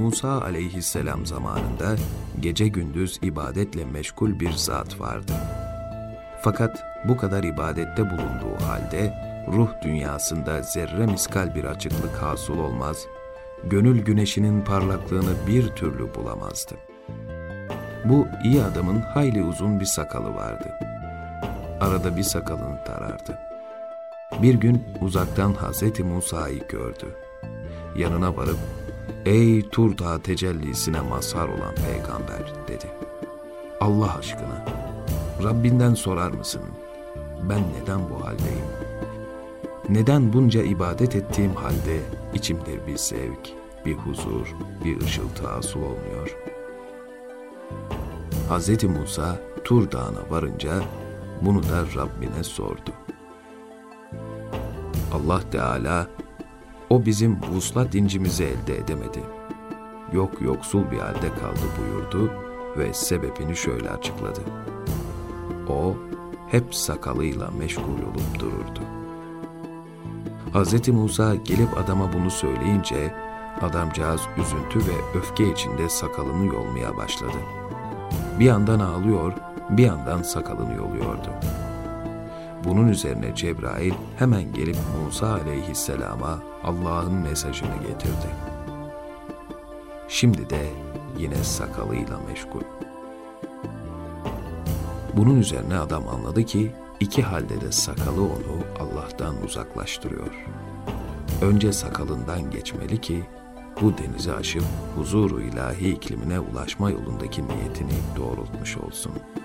Musa aleyhisselam zamanında gece gündüz ibadetle meşgul bir zat vardı. Fakat bu kadar ibadette bulunduğu halde ruh dünyasında zerre miskal bir açıklık hasıl olmaz, gönül güneşinin parlaklığını bir türlü bulamazdı. Bu iyi adamın hayli uzun bir sakalı vardı. Arada bir sakalını tarardı. Bir gün uzaktan Hazreti Musa'yı gördü. Yanına varıp, ''Ey Tur Dağı tecellisine mazhar olan peygamber'' dedi. ''Allah aşkına, Rabbinden sorar mısın? Ben neden bu haldeyim? Neden bunca ibadet ettiğim halde içimde bir zevk, bir huzur, bir ışıltı hasıl olmuyor?'' Hz. Musa Tur Dağı'na varınca bunu da Rabbine sordu. Allah Teala, o bizim vuslat incimizi elde edemedi. Yok yoksul bir halde kaldı buyurdu ve sebebini şöyle açıkladı. O, hep sakalıyla meşgul olup dururdu. Hz. Musa gelip adama bunu söyleyince, adamcağız üzüntü ve öfke içinde sakalını yolmaya başladı.'' Bir yandan ağlıyor, bir yandan sakalını yoluyordu. Bunun üzerine Cebrail hemen gelip Musa aleyhisselama Allah'ın mesajını getirdi. Şimdi de yine sakalıyla meşgul. Bunun üzerine adam anladı ki iki halde de sakalı onu Allah'tan uzaklaştırıyor. Önce sakalından geçmeli ki bu denizi aşıp huzuru ilahi iklimine ulaşma yolundaki niyetini doğrultmuş olsun.''